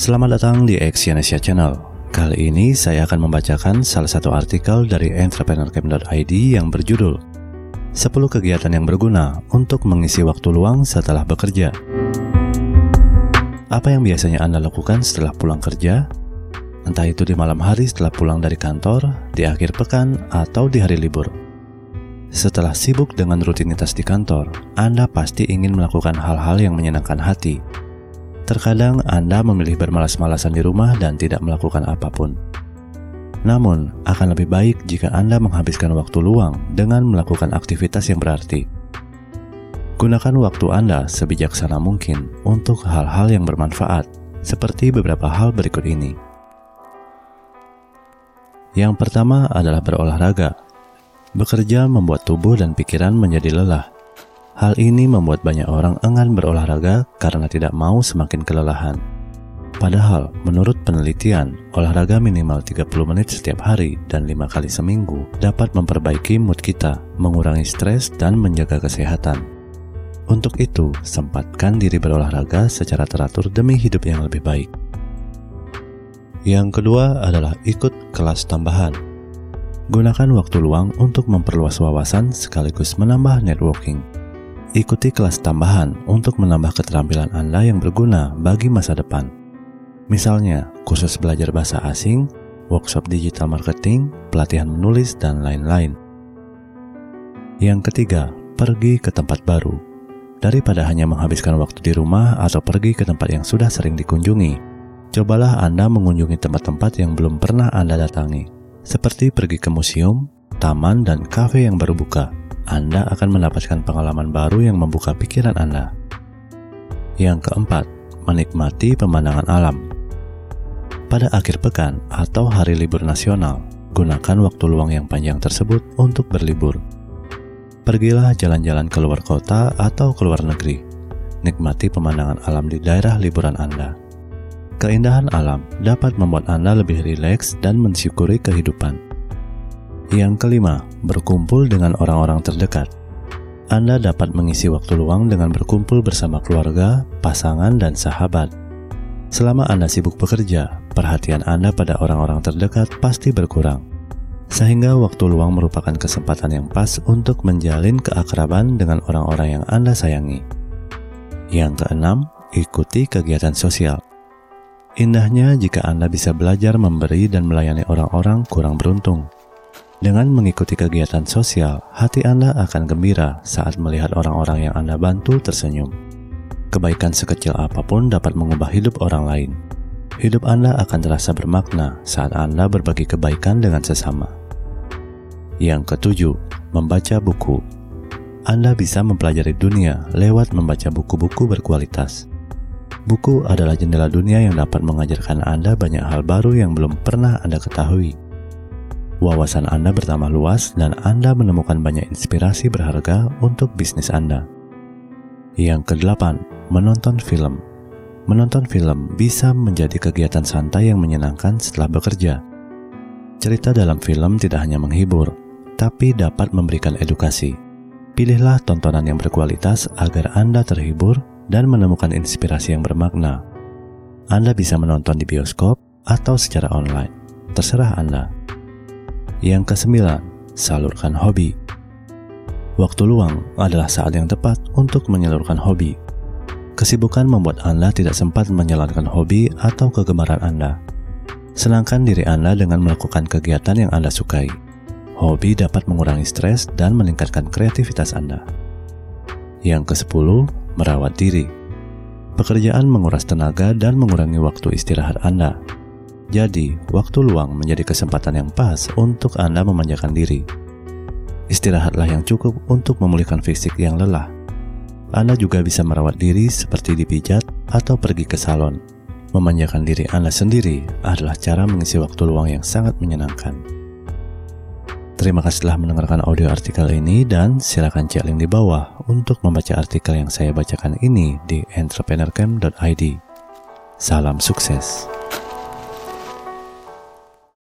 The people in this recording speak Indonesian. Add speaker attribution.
Speaker 1: Selamat datang di Exyonesia Channel. Kali ini saya akan membacakan salah satu artikel dari entrepreneurcamp.id yang berjudul 10 kegiatan yang berguna untuk mengisi waktu luang setelah bekerja. Apa yang biasanya Anda lakukan setelah pulang kerja? Entah itu di malam hari setelah pulang dari kantor, di akhir pekan, atau di hari libur. Setelah sibuk dengan rutinitas di kantor, Anda pasti ingin melakukan hal-hal yang menyenangkan hati, Terkadang Anda memilih bermalas-malasan di rumah dan tidak melakukan apa pun. Namun, akan lebih baik jika Anda menghabiskan waktu luang dengan melakukan aktivitas yang berarti. Gunakan waktu Anda sebijaksana mungkin untuk hal-hal yang bermanfaat, seperti beberapa hal berikut ini. Yang pertama adalah berolahraga. Bekerja membuat tubuh dan pikiran menjadi lelah, Hal ini membuat banyak orang enggan berolahraga karena tidak mau semakin kelelahan. Padahal, menurut penelitian, olahraga minimal 30 menit setiap hari dan 5 kali seminggu dapat memperbaiki mood kita, mengurangi stres, dan menjaga kesehatan. Untuk itu, sempatkan diri berolahraga secara teratur demi hidup yang lebih baik. Yang kedua adalah ikut kelas tambahan. Gunakan waktu luang untuk memperluas wawasan sekaligus menambah networking. Ikuti kelas tambahan untuk menambah keterampilan Anda yang berguna bagi masa depan. Misalnya, kursus belajar bahasa asing, workshop digital marketing, pelatihan menulis, dan lain-lain. Yang ketiga, pergi ke tempat baru. Daripada hanya menghabiskan waktu di rumah atau pergi ke tempat yang sudah sering dikunjungi, cobalah Anda mengunjungi tempat-tempat yang belum pernah Anda datangi, seperti pergi ke museum, taman, dan kafe yang baru buka. Anda akan mendapatkan pengalaman baru yang membuka pikiran Anda. Yang keempat, menikmati pemandangan alam. Pada akhir pekan atau hari libur nasional, gunakan waktu luang yang panjang tersebut untuk berlibur. Pergilah jalan-jalan ke luar kota atau ke luar negeri. Nikmati pemandangan alam di daerah liburan Anda. Keindahan alam dapat membuat Anda lebih rileks dan mensyukuri kehidupan. Yang kelima, berkumpul dengan orang-orang terdekat. Anda dapat mengisi waktu luang dengan berkumpul bersama keluarga, pasangan, dan sahabat. Selama Anda sibuk bekerja, perhatian Anda pada orang-orang terdekat pasti berkurang. Sehingga waktu luang merupakan kesempatan yang pas untuk menjalin keakraban dengan orang-orang yang Anda sayangi. Yang keenam, ikuti kegiatan sosial. Indahnya jika Anda bisa belajar memberi dan melayani orang-orang kurang beruntung. Dengan mengikuti kegiatan sosial, hati Anda akan gembira saat melihat orang-orang yang Anda bantu tersenyum. Kebaikan sekecil apa pun dapat mengubah hidup orang lain. Hidup Anda akan terasa bermakna saat Anda berbagi kebaikan dengan sesama. Yang ketujuh, membaca buku. Anda bisa mempelajari dunia lewat membaca buku-buku berkualitas. Buku adalah jendela dunia yang dapat mengajarkan Anda banyak hal baru yang belum pernah Anda ketahui wawasan Anda bertambah luas dan Anda menemukan banyak inspirasi berharga untuk bisnis Anda. Yang kedelapan, menonton film. Menonton film bisa menjadi kegiatan santai yang menyenangkan setelah bekerja. Cerita dalam film tidak hanya menghibur, tapi dapat memberikan edukasi. Pilihlah tontonan yang berkualitas agar Anda terhibur dan menemukan inspirasi yang bermakna. Anda bisa menonton di bioskop atau secara online. Terserah Anda. Yang kesembilan, salurkan hobi. Waktu luang adalah saat yang tepat untuk menyalurkan hobi. Kesibukan membuat Anda tidak sempat menjalankan hobi atau kegemaran Anda. Senangkan diri Anda dengan melakukan kegiatan yang Anda sukai. Hobi dapat mengurangi stres dan meningkatkan kreativitas Anda. Yang ke-10, merawat diri. Pekerjaan menguras tenaga dan mengurangi waktu istirahat Anda. Jadi, waktu luang menjadi kesempatan yang pas untuk Anda memanjakan diri. Istirahatlah yang cukup untuk memulihkan fisik yang lelah. Anda juga bisa merawat diri seperti dipijat atau pergi ke salon. Memanjakan diri Anda sendiri adalah cara mengisi waktu luang yang sangat menyenangkan. Terima kasih telah mendengarkan audio artikel ini dan silakan cek link di bawah untuk membaca artikel yang saya bacakan ini di entrepreneurcamp.id. Salam sukses.